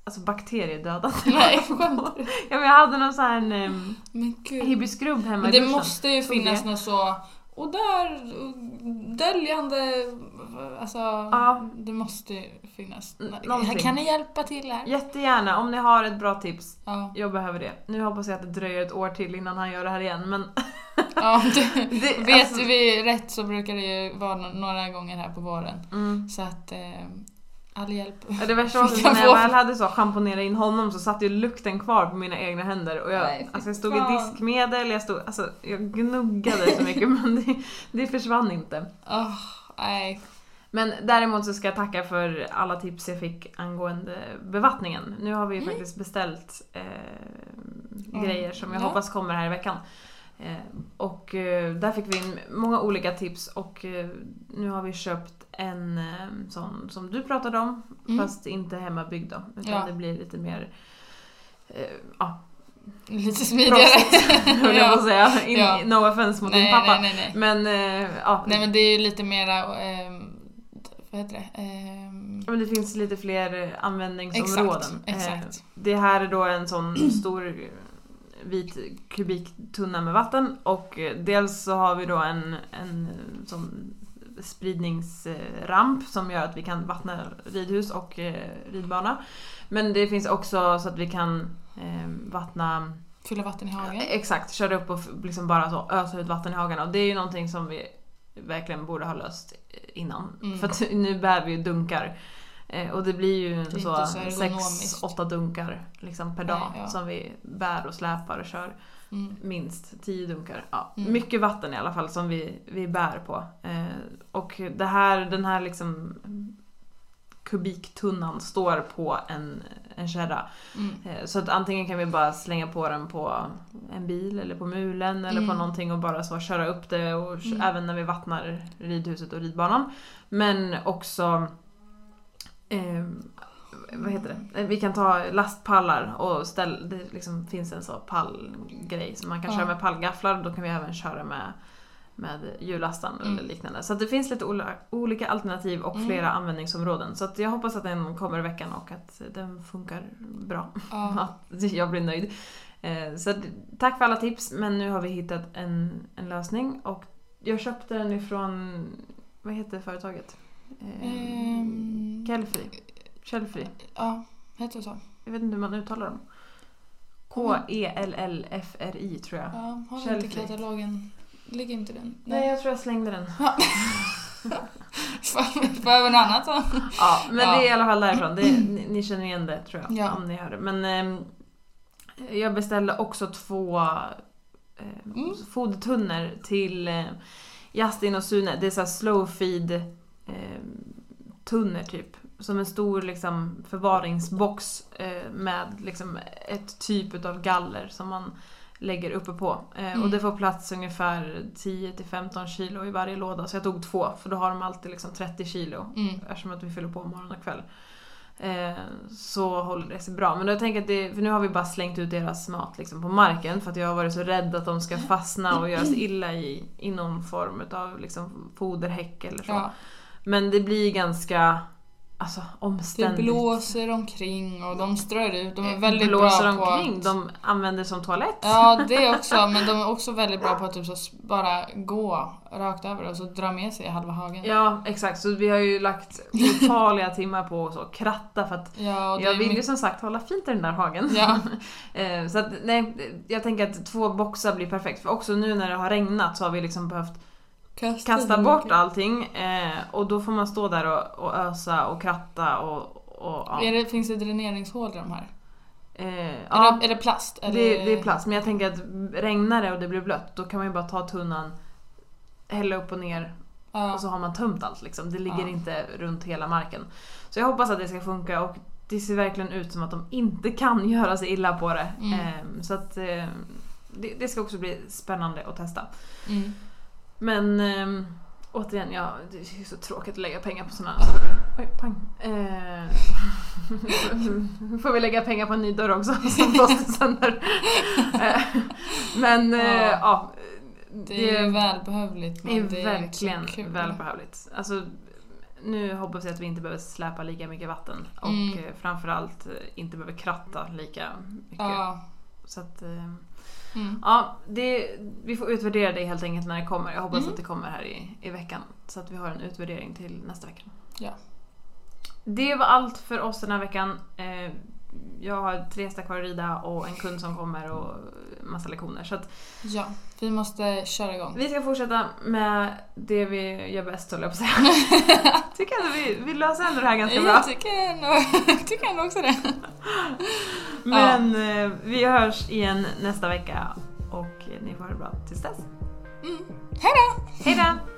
Alltså bakteriedödande Nej, du? Ja men jag hade någon sån här um, Men gud. hibiscrubb hemma Men i det duschen. måste ju finnas det. något så Och där, döljande, alltså Ja. det måste ju finnas. Någonting. Kan ni hjälpa till här? Jättegärna, om ni har ett bra tips. Ja, Jag behöver det. Nu hoppas jag att det dröjer ett år till innan han gör det här igen, men... ja det, Det- vet alltså- vi rätt så brukar det ju vara några gånger här på våren. Mm. Så att eh, all hjälp. Ja, Det värsta var när jag väl hade så schamponerat in honom så satt ju lukten kvar på mina egna händer och jag, Nej, alltså jag stod fan. i diskmedel, jag, stod, alltså, jag gnuggade så mycket men det, det försvann inte. Åh, nej. Men däremot så ska jag tacka för alla tips jag fick angående bevattningen. Nu har vi ju faktiskt beställt eh, grejer som jag Ja. hoppas kommer här i veckan. Eh, och eh, där fick vi in många olika tips och eh, nu har vi köpt en eh, sån som du pratade om, Mm. fast inte hemmabyggd då. Utan Ja. det blir lite mer eh, ja, Lite smidigare. höll jag på att säga. In, Ja. No offense mot din nej, pappa. nej, nej. Men eh, ja, Nej men det är ju lite mera, ehm, vad heter det? Men det finns lite fler eh, användningsområden. Exakt, Eh, exakt. Det här är då en sån stor eh, vit kubiktunna med vatten och eh, dels så har vi då en, en eh, sån spridningsramp som gör att vi kan vattna ridhus och eh, ridbana. Men det finns också så att vi kan eh, vattna fylla vatten i hagen. Exakt, köra upp och liksom bara så ösa ut vatten i hagen och det är ju någonting som vi verkligen borde ha löst innan. Mm. För att nu bär vi ju dunkar. Eh, och det blir ju inte så så ergonomiskt. 6-8 dunkar liksom per dag Nej, ja. som vi bär och släpar och kör. Mm. Minst 10 dunkar. Ja, Mm. Mycket vatten i alla fall som vi, vi bär på. Eh, och det här, den här liksom kubiktunnan står på en, en kärra. Mm. Eh, Så att antingen kan vi bara slänga på den på en bil eller på mulen eller på Mm. någonting och bara så köra upp det och Mm. även när vi vattnar ridhuset och ridbanan. Men också eh, vad heter det? Eh, Vi kan ta lastpallar och ställa, det liksom finns en så pallgrej som man kan Ja. köra med pallgafflar då kan vi även köra med med hjullastaren Mm. eller liknande. Så det finns lite olika alternativ och Mm. flera användningsområden. Så jag hoppas att den kommer i veckan och att den funkar bra. Ja. Att jag blir nöjd. Eh, Så tack för alla tips men nu har vi hittat en, en lösning och jag köpte den ifrån, vad heter företaget? Eh, Ehm, Källfri. ja, heter det så? Jag vet inte hur man uttalar dem. E K-E-L-L-F-R-I tror jag. Ja, har vi inte katalogen? Ligger inte den? Nej, jag tror jag slängde den. Behöver något annat så? Ja, men Ja. det är i alla fall därifrån. Det, ni, ni känner igen det tror jag, Ja. om ni hör det. Men ehm, jag beställde också två eh, Mm. fodertunnor till eh, Justin och Sune. Det är så här slow feed eh, tunnor typ. Som en stor liksom, förvaringsbox eh, med liksom, ett typ av galler som man lägger uppe på. Eh, Mm. Och det får plats ungefär 10-15 kilo i varje låda. Så jag tog två, för då har de alltid liksom 30 kilo. Mm. Eftersom att vi fyller på morgon och kväll. Eh, så håller det sig bra. Men jag tänker att det, för nu har vi bara slängt ut deras mat liksom på marken för att jag har varit så rädd att de ska fastna och göra sig illa i, i någon form av liksom foderhäck eller så. Ja, Men det blir ganska alltså, det omständigt. blåser omkring och de strör ut. De är Eh, väldigt blåser bra på omkring, att... de använder som toalett. Ja, det också. Men de är också väldigt bra på att typ så bara gå rakt över och så dra med sig halva hagen. Ja, exakt. Så vi har ju lagt otaliga timmar på att så kratta för att Ja, det jag vill ju som sagt hålla fint i den där hagen. Ja. Eh, så att, nej, jag tänker att två boxar blir perfekt. För också nu när det har regnat så har vi liksom behövt Kasta, kasta bort allting. Eh, och då får man stå där och, och ösa och kratta och... och ja. Är det, finns det dräneringshål i de här? Eh, Är, ja, det, är det plast? Är det, det är plast. Men jag tänker att regnar det och det blir blött då kan man ju bara ta tunnan, hälla upp och ner Ja. och så har man tömt allt liksom. Det ligger inte runt hela marken. Så jag hoppas att det ska funka och det ser verkligen ut som att de inte kan göra sig illa på det. Mm. Ehm, så att eh, det, det ska också bli spännande att testa. Mm. Men ehm, återigen, ja, det är ju så tråkigt att lägga pengar på sådana saker. Oj, pang. Eh, får vi lägga pengar på en ny dörr också som blåste sönder. Eh, men eh, Ja. Det är välbehövligt Det är men det är verkligen kul. välbehövligt. Alltså, nu hoppas jag att vi inte behöver släpa lika mycket vatten och Mm. eh, framförallt eh, inte behöver kratta lika mycket. Ja, Så att, eh, Mm. ja, det, vi får utvärdera det helt enkelt när det kommer. Jag hoppas Mm. att det kommer här i, i veckan. Så att vi har en utvärdering till nästa vecka. Ja. Det var allt för oss den här veckan. Jag har tre hästar kvar att rida och en kund som kommer och massa lektioner. Så att ja, vi måste köra igång. vi ska fortsätta med det vi gör bäst höll jag på att säga. tycker ändå vi, vi löser ändå det här ganska bra. Jag tycker ändå, tycker ändå också det. Men eh, vi hörs igen nästa vecka och ni får ha det bra tills dess. Mm. Hej då! Hej då!